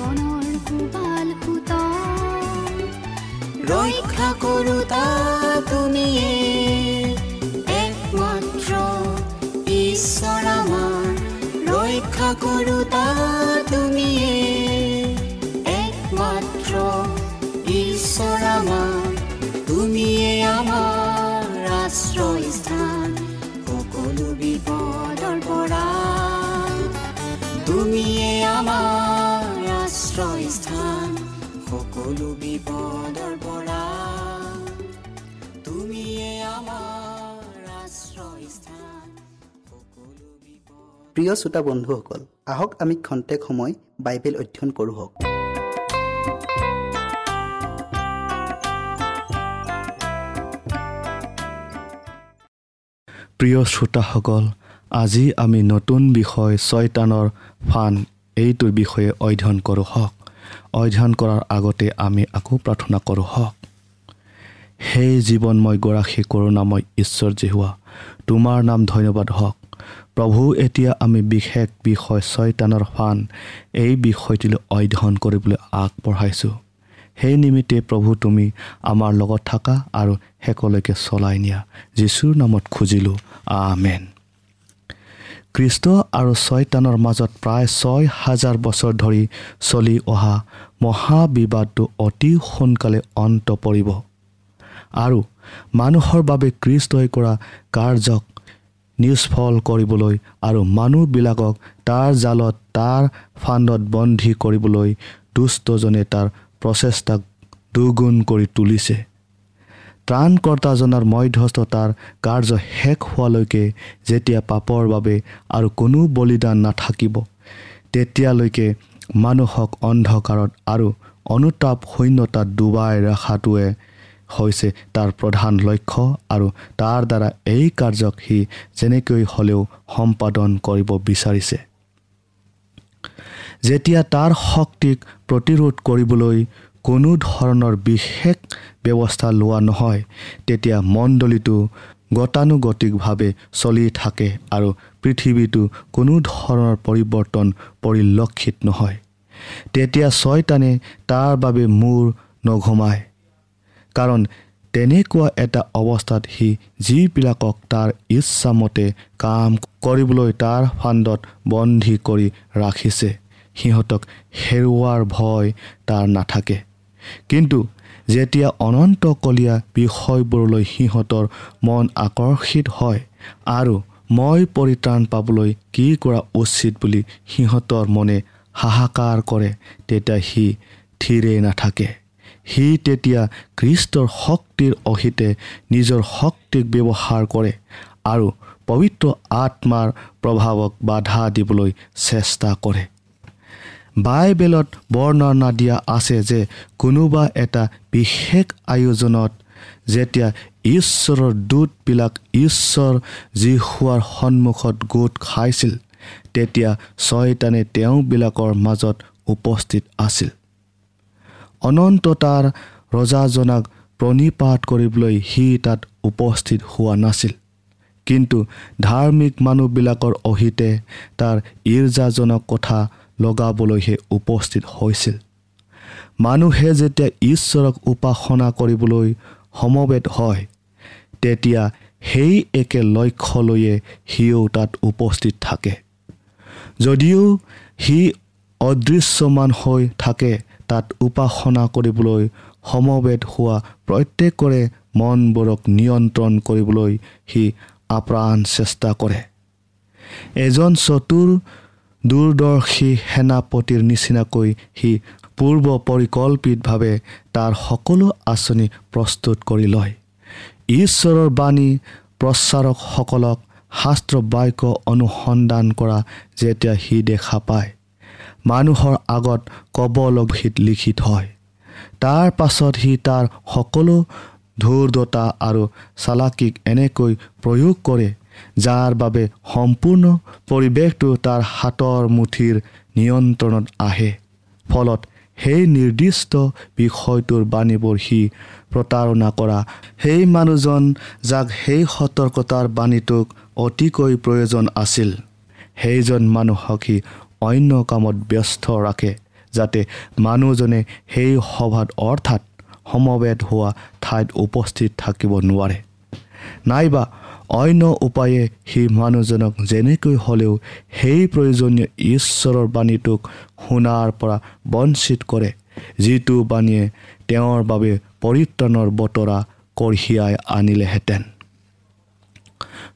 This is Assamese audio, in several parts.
জীৱনৰ কোবাল সুত ৰক্ষা কৰোতা তুমিয়ে। একমাত্ৰ ঈশ্বৰ আমাৰ ৰক্ষা কৰোতা তুমিয়ে। প্ৰিয় শ্ৰোতা বন্ধুসকল আহক আমি খন্তেক সময় বাইবেল অধ্যয়ন কৰোঁ প্ৰিয় শ্ৰোতাসকল আজি আমি নতুন বিষয় ছয়তানৰ ফান এইটোৰ বিষয়ে অধ্যয়ন কৰোঁ হওক। অধ্যয়ন কৰাৰ আগতে আমি আকৌ প্ৰাৰ্থনা কৰোঁ হওক। সেই জীৱনময় গৰাকী কৰোণাময় ঈশ্বৰ জেহুৱা তোমাৰ নাম ধন্যবাদ হওক। প্ৰভু এতিয়া আমি বিশেষ বিষয় ছয়তানৰ ফান। এই বিষয়টিলৈ অধ্যয়ন কৰিবলৈ আগবঢ়াইছোঁ। সেই নিমিত্তে প্ৰভু তুমি আমাৰ লগত থাকা আৰু শেষলৈকে চলাই নিয়া। যীশুৰ নামত খুজিলোঁ। আমেন। কৃষ্ট আৰু ছয়তানৰ মাজত প্ৰায় ছয় হাজাৰ বছৰ ধৰি চলি অহা মহাবিবাদটো অতি সোনকালে অন্ত পৰিব। আৰু মানুহৰ বাবে কৃষ্টই কৰা কাৰ্যক নিষ্ফল কৰিবলৈ আৰু মানুহবিলাকক তাৰ জালত তাৰ ফাণ্ডত বন্দী কৰিবলৈ দুষ্টজনে তাৰ প্ৰচেষ্টাক দুগুণ কৰি তুলিছে। ত্ৰাণকৰ্তাজনাৰ মধ্যস্থতাৰ কাৰ্য শেষ হোৱালৈকে যেতিয়া পাপৰ বাবে আৰু কোনো বলিদান নাথাকিব তেতিয়ালৈকে মানুহক অন্ধকাৰত আৰু অনুতাপ শূন্যতাত ডুবাই ৰখাটোৱে হৈছে তাৰ প্ৰধান লক্ষ্য আৰু তাৰ দ্বাৰা এই কাৰ্যক সি যেনেকৈ হ'লেও সম্পাদন কৰিব বিচাৰিছে। যেতিয়া তাৰ শক্তিক প্ৰতিৰোধ কৰিবলৈ কোনো ধৰণৰ বিশেষ ব্যৱস্থা লোৱা নহয় তেতিয়া মণ্ডলীটো গতানুগতিকভাৱে চলি থাকে আৰু পৃথিৱীটো কোনো ধৰণৰ পৰিৱৰ্তন পৰিলক্ষিত নহয়। তেতিয়া ছয়তানে তাৰ বাবে মূৰ নঘুমায়। কাৰণ তেনেকুৱা এটা অৱস্থাত সি যিবিলাকক তাৰ ইচ্ছামতে কাম কৰিবলৈ তাৰ ফাণ্ডত বন্দী কৰি ৰাখিছে সিহঁতক হেৰুৱাৰ ভয় তাৰ নাথাকে। কিন্তু যেতিয়া অনন্তকলীয়া বিষয়বোৰলৈ সিহঁতৰ মন আকৰ্ষিত হয় আৰু মই পৰিত্ৰাণ পাবলৈ কি কৰা উচিত বুলি সিহঁতৰ মনে হাহাকাৰ কৰে তেতিয়া সি থিৰেই নাথাকে। সি তেতিয়া খ্ৰীষ্টৰ শক্তিৰ অহিতে নিজৰ শক্তিক ব্যৱহাৰ কৰে আৰু পবিত্ৰ আত্মাৰ প্ৰভাৱক বাধা দিবলৈ চেষ্টা কৰে। বাইবেলত বৰ্ণনা দিয়া আছে যে কোনোবা এটা বিশেষ আয়োজনত যেতিয়া ঈশ্বৰৰ দূতবিলাক ঈশ্বৰ যি হোৱাৰ সন্মুখত গোট খাইছিল তেতিয়া ছয়তানে তেওঁবিলাকৰ মাজত উপস্থিত আছিল। অনন্ততাৰ ৰজাজনাক প্ৰণিপাত কৰিবলৈ সি তাত উপস্থিত হোৱা নাছিল। কিন্তু ধাৰ্মিক মানুহবিলাকৰ অহিতে তাৰ ঈৰ্জাজনক কথা লগাবলৈহে উপস্থিত হৈছিল। মানুহে যেতিয়া ঈশ্বৰক উপাসনা কৰিবলৈ সমবেত হয় তেতিয়া সেই একে লক্ষ্য লৈয়ে সিও তাত উপস্থিত থাকে। যদিও সি অদৃশ্যমান হৈ থাকে তাত উপাসনা কৰিবলৈ সমবেত হোৱা প্ৰত্যেকৰে মনবোৰক নিয়ন্ত্ৰণ কৰিবলৈ সি আপ্ৰাণ চেষ্টা কৰে। এজন চতুৰ দূৰদৰ্শী সেনাপতিৰ নিচিনাকৈ সি পূৰ্ব পৰিকল্পিতভাৱে তাৰ সকলো আঁচনি প্ৰস্তুত কৰি লয়। ঈশ্বৰৰ বাণী প্ৰচাৰকসকলক শাস্ত্ৰ বাক্য অনুসন্ধান কৰা যেতিয়া সি দেখা পায়। মানুহৰ আগত ক'বলগীত লিখিত হয়। তাৰ পাছত সি তাৰ সকলো ধূৰ্দতা আৰু চালাকিক এনেকৈ প্ৰয়োগ কৰে যাৰ বাবে সম্পূৰ্ণ পৰিৱেশটো তাৰ হাতৰ মুঠিৰ নিয়ন্ত্ৰণত আহে। ফলত সেই নিৰ্দিষ্ট বিষয়টোৰ বাণীবোৰ সি প্ৰতাৰণা কৰা। সেই মানুহজন যাক সেই সতৰ্কতাৰ বাণীটোক অতিকৈ প্ৰয়োজন আছিল সেইজন মানুহক সি অন্য কামত ব্যস্ত ৰাখে যাতে মানুহজনে সেই সভাত অৰ্থাৎ সমবেত হোৱা ঠাইত উপস্থিত থাকিব নোৱাৰে। নাইবা অন্য উপায়ে সি মানুহজনক যেনেকৈ হ'লেও সেই প্ৰয়োজনীয় ঈশ্বৰৰ বাণীটোক শুনাৰ পৰা বঞ্চিত কৰে যিটো বাণীয়ে তেওঁৰ বাবে পৰিত্ৰাণৰ বতৰা কঢ়িয়াই আনিলেহেঁতেন।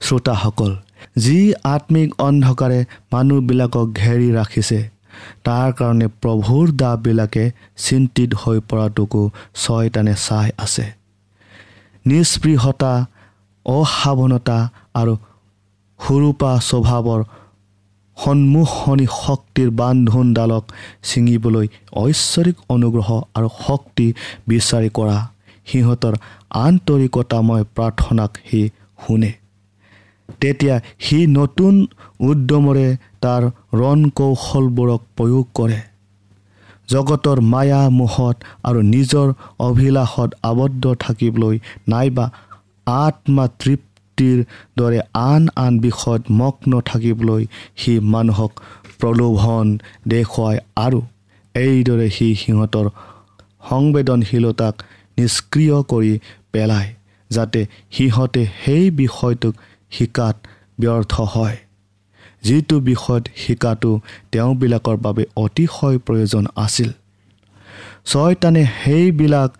শ্ৰোতাসকল যি আত্মিক অন্ধকাৰে মানুহবিলাকক ঘেৰি ৰাখিছে তাৰ কাৰণে প্ৰভুৰ দাবিলাকে চিন্তিত হৈ পৰাটোকো ছয়তানে চাই আছে। নিষ্পৃহতা অসাৱনতা আৰু সুৰূপা স্বভাৱৰ সন্মুখনি শক্তিৰ বান্ধোনডালক ছিঙিবলৈ ঐশ্বৰিক অনুগ্ৰহ আৰু শক্তি বিচাৰি কৰা সিহঁতৰ আন্তৰিকতাময় প্ৰাৰ্থনাক সি শুনে। তেতিয়া সি নতুন উদ্যমৰে তাৰ ৰণ কৌশলবোৰক প্ৰয়োগ কৰে। জগতৰ মায়া মোহত আৰু নিজৰ অভিলাষত আবদ্ধ থাকিবলৈ নাইবা আত্মা তৃপ্তিৰ দৰে আন আন বিষয়ত মগ্ন থাকিবলৈ সি মানুহক প্ৰলোভন দেখুৱায় আৰু এইদৰে সি সিহঁতৰ সংবেদনশীলতাক নিষ্ক্ৰিয় কৰি পেলায় যাতে সিহঁতে সেই বিষয়টোক শিকাত ব্যৰ্থ হয়। যিটো বিষয়ত শিকাটো তেওঁবিলাকৰ বাবে অতিশয় প্ৰয়োজন আছিল। ছয়তানে সেইবিলাক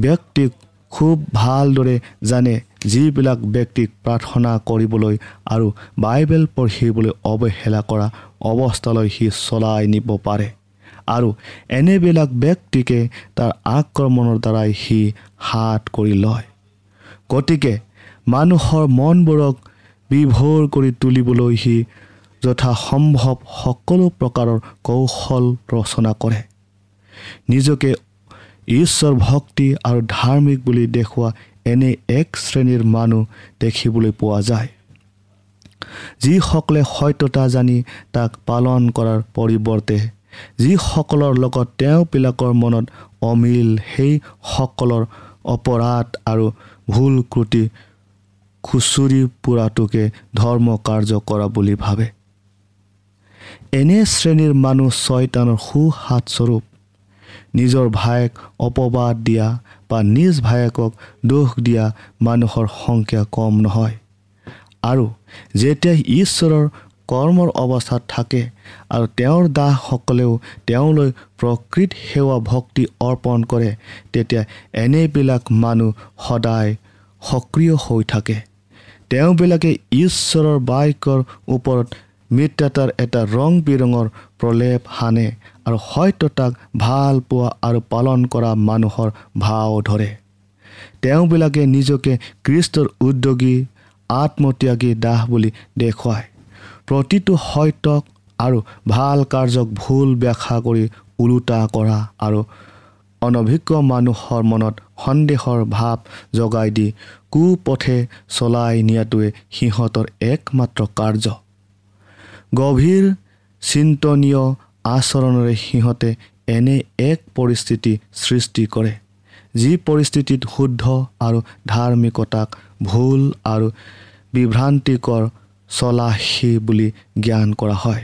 ব্যক্তিক খুব ভালদৰে জানে যিবিলাক ব্যক্তিক প্ৰাৰ্থনা কৰিবলৈ আৰু বাইবেল পঢ়িবলৈ অৱহেলা কৰা অৱস্থালৈ সি চলাই নিব পাৰে আৰু এনেবিলাক ব্যক্তিকে তাৰ আক্ৰমণৰ দ্বাৰাই সি হাত কৰি লয়। গতিকে মানুহৰ মনবোৰক বিভোৰ কৰি তুলিবলৈ সি যথাসম্ভৱ সকলো প্ৰকাৰৰ কৌশল ৰচনা কৰে। নিজকে ঈশ্বৰ ভক্তি আৰু ধাৰ্মিক বুলি দেখুওৱা এনে এক শ্ৰেণীৰ মানুহ দেখিবলৈ পোৱা যায়। যিসকলে সত্যতা জানি তাক পালন কৰাৰ পৰিৱৰ্তে যিসকলৰ লগত তেওঁবিলাকৰ মনত অমিল সেইসকলৰ অপৰাধ আৰু ভুল ক্ৰুটি খুচৰি পোৰাটোকে ধৰ্ম কাৰ্য কৰা বুলি ভাবে। এনে শ্ৰেণীৰ মানুহ ছয়তানৰ সুহাতস্বৰূপ। নিজৰ ভায়েক অপবাদ দিয়া বা নিজ ভায়েকক দোষ দিয়া মানুহৰ সংখ্যা কম নহয়। আৰু যেতিয়া ঈশ্বৰৰ কৰ্মৰ অৱস্থাত থাকে আৰু তেওঁৰ দাসসকলেও তেওঁলৈ প্ৰকৃত সেৱা ভক্তি অৰ্পণ কৰে তেতিয়া এনেবিলাক মানুহ সদায় সক্ৰিয় হৈ থাকে। তেওঁবিলাকে ঈশ্বৰৰ বাক্যৰ ওপৰত মিত্ৰতাৰ এটা ৰং বিৰঙৰ প্ৰলেপ সানে আৰু সত্যতাক ভাল পোৱা আৰু পালন কৰা মানুহৰ ভাও ধৰে। তেওঁবিলাকে নিজকে কৃষ্টৰ উদ্যোগী আত্মত্যাগী দাস বুলি দেখুৱায়। প্ৰতিটো সত্যক আৰু ভাল কাৰ্যক ভুল ব্যাখ্যা কৰি ওলোটা কৰা আৰু অনভিজ্ঞ মানুহৰ মনত সন্দেহৰ ভাৱ জগাই দি কুপথে চলাই নিয়াটোৱে সিহঁতৰ একমাত্ৰ কাৰ্য। গভীৰ চিন্তনীয় আচৰণেৰে সিহঁতে এনে এক পৰিস্থিতি সৃষ্টি কৰে যি পৰিস্থিতিত শুদ্ধ আৰু ধাৰ্মিকতাক ভুল আৰু বিভ্ৰান্তিকৰ চলাহী বুলি জ্ঞান কৰা হয়।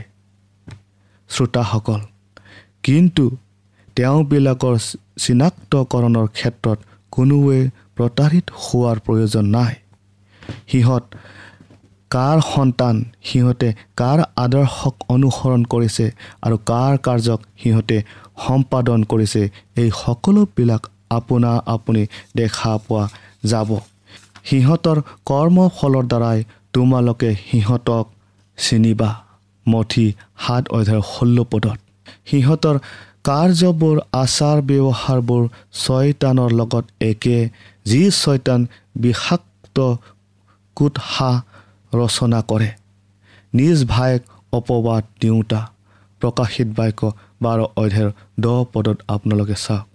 শ্ৰোতাসকল কিন্তু তেওঁবিলাকৰ চিনাক্তকৰণৰ ক্ষেত্ৰত কোনোৱে প্ৰতাৰিত হোৱাৰ প্ৰয়োজন নাই। সিহঁত কাৰ সন্তান সিহঁতে কাৰ আদৰ্শক অনুসৰণ কৰিছে আৰু কাৰ কাৰ্যক সিহঁতে সম্পাদন কৰিছে এই সকলোবিলাক আপোনা আপুনি দেখা পোৱা যাব। সিহঁতৰ কৰ্মফলৰ দ্বাৰাই তোমালোকে সিহঁতক চিনিবা। মঠি সাত অধ্যায়ৰ ষোল্ল পদত। সিহঁতৰ কাৰ্যবোৰ আচাৰ ব্যৱহাৰবোৰ ছয়তানৰ লগত একে যি ছয়তান বিষাক্ত কুৎসাহ ৰচনা কৰে। নিজ ভাইক অপবাদ দিওঁতা। প্ৰকাশিত বাক্য বাৰ অধ্যায়ৰ দহ পদত আপোনালোকে চাওক।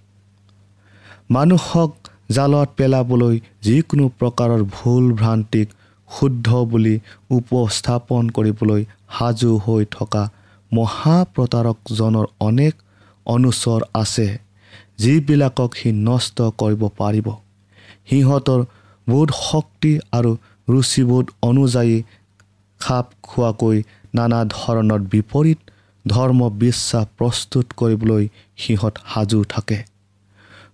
মানুহক জালত পেলাবলৈ যিকোনো প্ৰকাৰৰ ভুল ভ্ৰান্তিক শুদ্ধ বুলি উপস্থাপন কৰিবলৈ সাজু হৈ থকা মহাপ্ৰতাৰকজনৰ অনেক অনুচৰ আছে যিবিলাকক সি নষ্ট কৰিব পাৰিব। সিহঁতৰ বোধ শক্তি আৰু ৰুচিবোধ অনুযায়ী খাপ খোৱাকৈ নানা ধৰণৰ বিপৰীত ধৰ্ম বিশ্বাস প্ৰস্তুত কৰিবলৈ সিহঁত সাজু থাকে।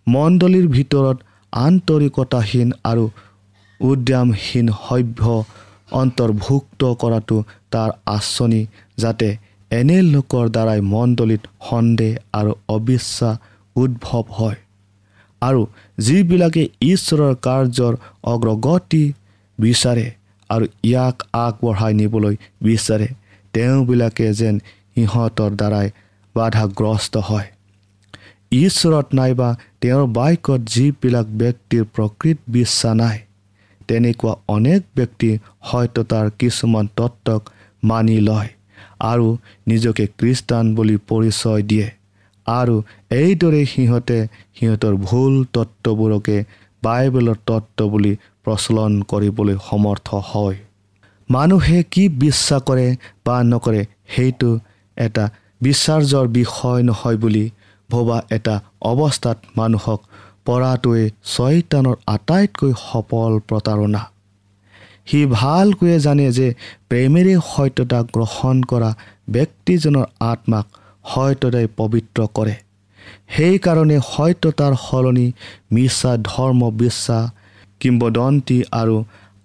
মণ্ডলীৰ ভিতৰত আন্তৰিকতাহীন আৰু উদ্যামহীন সভ্য অন্তৰ্ভুক্ত কৰাটো তাৰ আঁচনি যাতে এনে লোকৰ দ্বাৰাই মণ্ডলীত সন্দেহ আৰু অবিশ্বাস উদ্ভৱ হয়। আৰু যিবিলাকে ঈশ্বৰৰ কাৰ্যৰ অগ্ৰগতি বিচাৰে আৰু ইয়াক আগবঢ়াই নিবলৈ বিচাৰে তেওঁবিলাকে যেন সিহঁতৰ দ্বাৰাই বাধাগ্ৰস্ত হয়। ঈশ্বৰত নাইবা তেওঁৰ বাক্যত যিবিলাক ব্যক্তিৰ প্ৰকৃত বিশ্বাস নাই তেনেকুৱা অনেক ব্যক্তি হয়তো তাৰ কিছুমান তত্ত্বক মানি লয়। আৰু নিজকে খ্ৰীষ্টান বুলি পৰিচয় দিয়ে। আৰু এইদৰে সিহঁতে সিহঁতৰ ভুল তত্ত্ববোৰকে বাইবেলৰ তত্ত্ব বুলি প্ৰচলন কৰিবলৈ সমৰ্থ হয়। মানুহে কি বিশ্বাস কৰে বা নকৰে সেইটো এটা বিশ্বাৰ্যৰ বিষয় নহয় বুলি ভবা এটা অৱস্থাত মানুহক পৰাটোৱে ছয়তানৰ আটাইতকৈ সফল প্ৰতাৰণা। সি ভালকৈয়ে জানে যে প্ৰেমেৰে সত্যতা গ্ৰহণ কৰা ব্যক্তিজনৰ আত্মাক সত্যতাই পবিত্ৰ কৰে। সেইকাৰণে সত্যতাৰ সলনি মিছা ধৰ্ম বিশ্বাস কিম্বদন্তী আৰু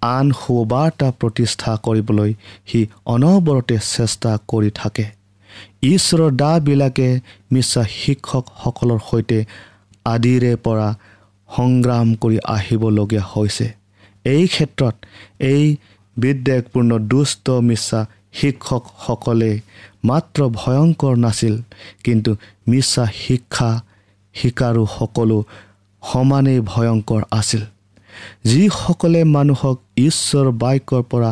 আন সুবাৰ্তা প্ৰতিষ্ঠা কৰিবলৈ সি অনবৰতে চেষ্টা কৰি থাকে। ঈশ্বৰৰ দাবিলাকে মিছা শিক্ষকসকলৰ সৈতে আদিৰে পৰা সংগ্ৰাম কৰি আহিবলগীয়া হৈছে। এই ক্ষেত্ৰত এই বিদ্বেগপূৰ্ণ দুষ্ট মিছা শিক্ষকসকলে মাত্ৰ ভয়ংকৰ নাছিল। কিন্তু মিছা শিক্ষা শিকাৰো সকলো সমানেই ভয়ংকৰ আছিল। যিসকলে মানুহক ঈশ্বৰ বাক্যৰ পৰা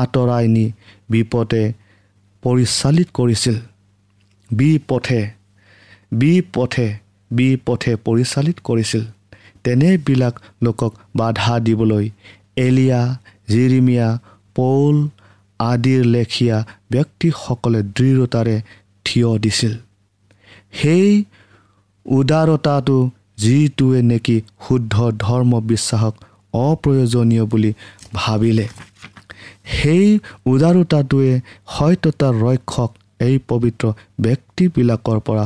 আঁতৰাই নি বিপদে পৰিচালিত কৰিছিল বিপথে বিপথে বিপথে পৰিচালিত কৰিছিল তেনেবিলাক লোকক বাধা দিবলৈ এলিয়া জিৰিমিয়া পৌল আদিৰ লেখীয়া ব্যক্তিসকলে দৃঢ়তাৰে থিয় দিছিল। সেই উদাৰতাটো যিটোৱে নেকি শুদ্ধ ধৰ্ম বিশ্বাসক অপ্ৰয়োজনীয় বুলি ভাবিলে সেই উদাৰতাটোৱে সত্যতাৰ ৰক্ষক এই পবিত্ৰ ব্যক্তিবিলাকৰ পৰা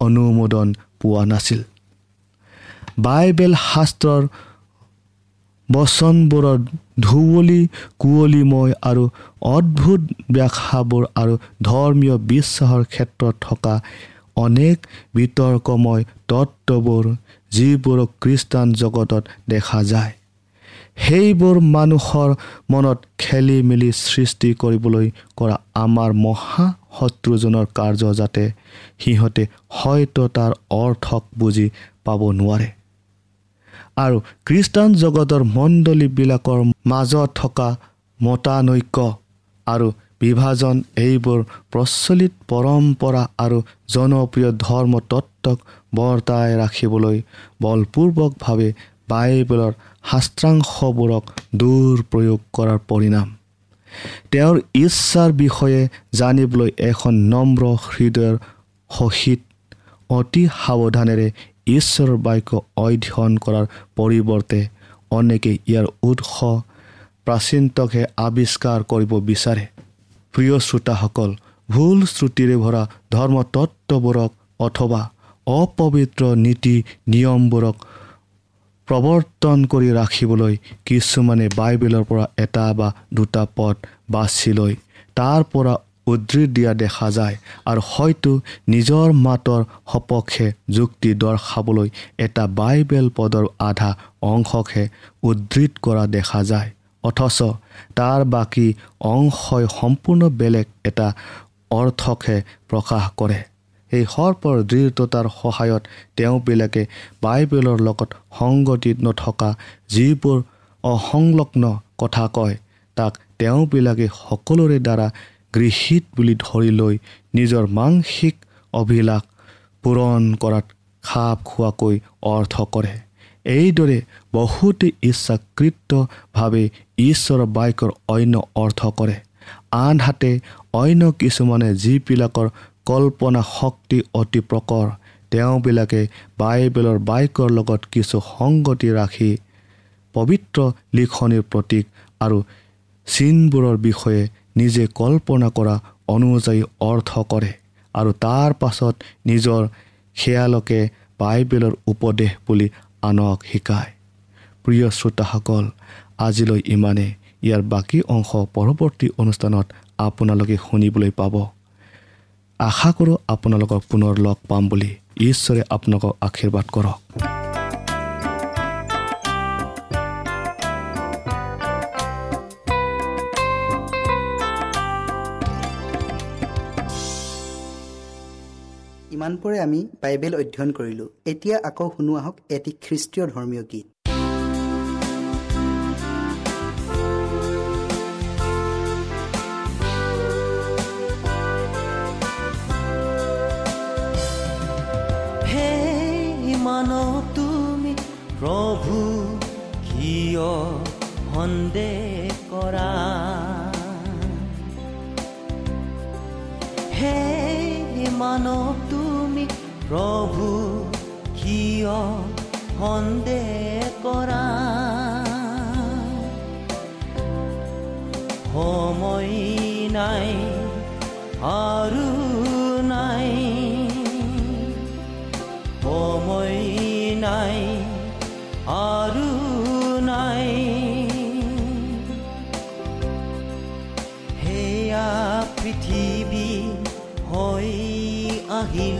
অনুমোদন পোৱা নাছিল। বাইবেল শাস্ত্ৰৰ বচনবোৰৰ ধুৱলি কুঁৱলীময় আৰু অদ্ভুত ব্যাখ্যাবোৰ আৰু ধৰ্মীয় বিশ্বাসৰ ক্ষেত্ৰত থকা অনেক বিতৰ্কময় তত্ত্ববোৰ যিবোৰক খ্ৰীষ্টান জগতত দেখা যায়। সেইবোৰ মানুহৰ মনত খেলি মেলি সৃষ্টি কৰিবলৈ কৰা আমাৰ মহা শত্ৰুজনৰ কাৰ্য যাতে সিহঁতে হয়তো তাৰ অৰ্থক বুজি পাব নোৱাৰে। আৰু খ্ৰীষ্টান জগতৰ মণ্ডলীবিলাকৰ মাজত থকা মতানৈক্য আৰু বিভাজন এইবোৰ প্ৰচলিত পৰম্পৰা আৰু জনপ্ৰিয় ধৰ্ম তত্ত্বক বৰ্তাই ৰাখিবলৈ বলপূৰ্বকভাৱে বাইবেলৰ শাস্ত্ৰাংশবোৰক দুৰপ্ৰয়োগ কৰাৰ পৰিণাম। তেওঁৰ ইচ্ছাৰ বিষয়ে জানিবলৈ এখন নম্ৰ হৃদয়ৰ সহিত অতি সাৱধানেৰে ঈশ্বৰৰ বাক্য অধ্যয়ন কৰাৰ পৰিৱৰ্তে অনেকে ইয়াৰ উৎস প্ৰাচীনতকহে আৱিষ্কাৰ কৰিব বিচাৰে। প্ৰিয় শ্ৰোতাসকল ভুল শ্ৰুতিৰে ভৰা ধৰ্মতত্ত্ববোৰক অথবা অপবিত্ৰ নীতি নিয়মবোৰক প্ৰৱৰ্তন কৰি ৰাখিবলৈ কিছুমানে বাইবেলৰ পৰা এটা বা দুটা পদ বাছি লৈ তাৰ পৰা উদ্ধৃত দিয়া দেখা যায় আৰু হয়তো নিজৰ মাতৰ সপক্ষে যুক্তি দৰ্শাবলৈ এটা বাইবেল পদৰ আধা অংশকহে উদ্ধৃত কৰা দেখা যায়। অথচ তাৰ বাকী অংশই সম্পূৰ্ণ বেলেগ এটা অৰ্থকহে প্ৰকাশ কৰে। এই সৰ্পৰ দৃঢ়তাৰ সহায়ত তেওঁবিলাকে বাইবেলৰ লগত সংগতি নথকা যিবোৰ অসংলগ্ন কথা কয় তাক তেওঁবিলাকে সকলোৰে দ্বাৰা গৃহীত বুলি ধৰি লৈ নিজৰ মানসিক অভিলাষ পূৰণ কৰাত খাপ খোৱাকৈ অৰ্থ কৰে। এইদৰে বহুতে ইচ্ছাকৃতভাৱে ঈশ্বৰৰ বাক্যৰ অন্য অৰ্থ কৰে। আনহাতে অন্য কিছুমানে যিবিলাকৰ কল্পনা শক্তি অতি প্ৰকৰ তেওঁবিলাকে বাইবেলৰ বাক্যৰ লগত কিছু সংগতি ৰাখি পবিত্ৰ লিখনিৰ প্ৰতীক আৰু চিনবোৰৰ বিষয়ে নিজে কল্পনা কৰা অনুযায়ী অৰ্থ কৰে আৰু তাৰ পাছত নিজৰ খেয়ালকে বাইবেলৰ উপদেশ বুলি আনক শিকায়। প্ৰিয় শ্ৰোতাসকল আজিলৈ ইমানে ইয়াৰ বাকী অংশ পৰৱৰ্তী অনুষ্ঠানত আপোনালোকে শুনিবলৈ পাব। আশা কৰোঁ আপোনালোকক পুনৰ লগ পাম বুলি। ঈশ্বৰে আপোনালোকক আশীৰ্বাদ কৰক। ইমানপৰে আমি বাইবেল অধ্যয়ন কৰিলোঁ এতিয়া আকৌ শুনো আহক এটি খ্ৰীষ্টীয় ধৰ্মীয় গীত। মানৱ তুমি প্ৰভু কিয় সন্দেহ কৰা? হে মানৱ প্ৰভু কিয় সন্দেহ কৰা? সময় নাই আৰু নাই। সময় নাই আৰু নাই। সেয়া পৃথিৱী হৈ আহিল।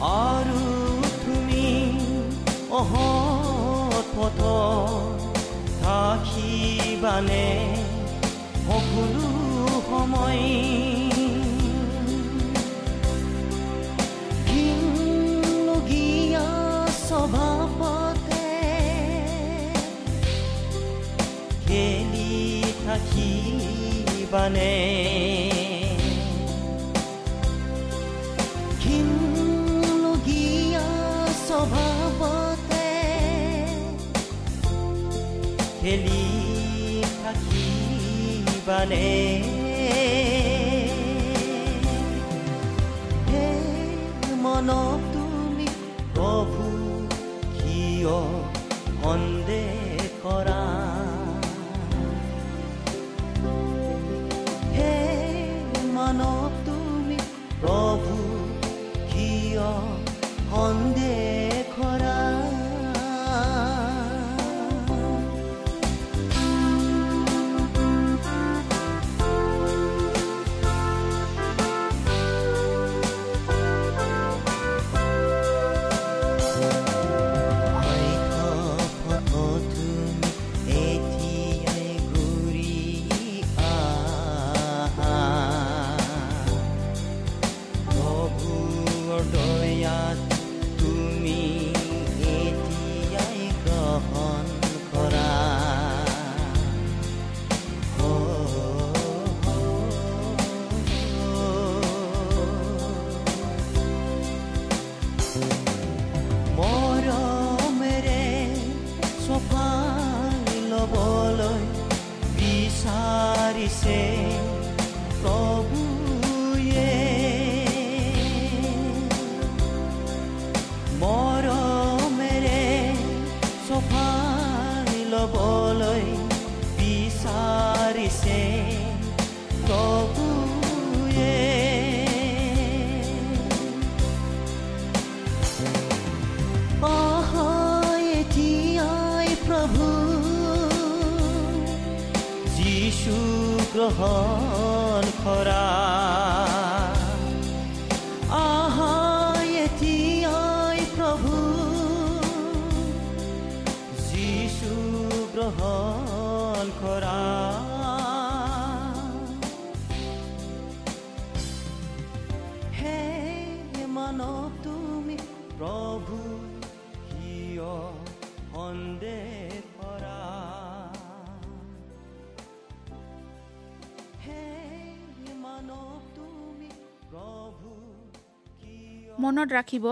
আৰু তুমি অহত পথ থাকিবানে সকলো সময় ঘিনলগীয়া স্বভাৱতে খেলি থাকিবানে ঘিনলগীয়া খেলি থাকিবানে হে মনক তুমি প্ৰভু কিয় সন্দেহ কৰা? হে মানৱ তুমি প্ৰভু কিয় সন্দেহ কৰা মনত ৰাখিব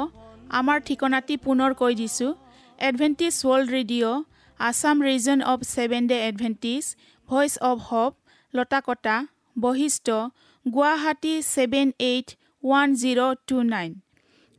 আমাৰ ঠিকনাটি পুনৰ কৈ দিছোঁ। Adventist world radio' Assam region of seven day Adventist voice of hope Lotakata Basistha Guwahati seven eight one zero' two nine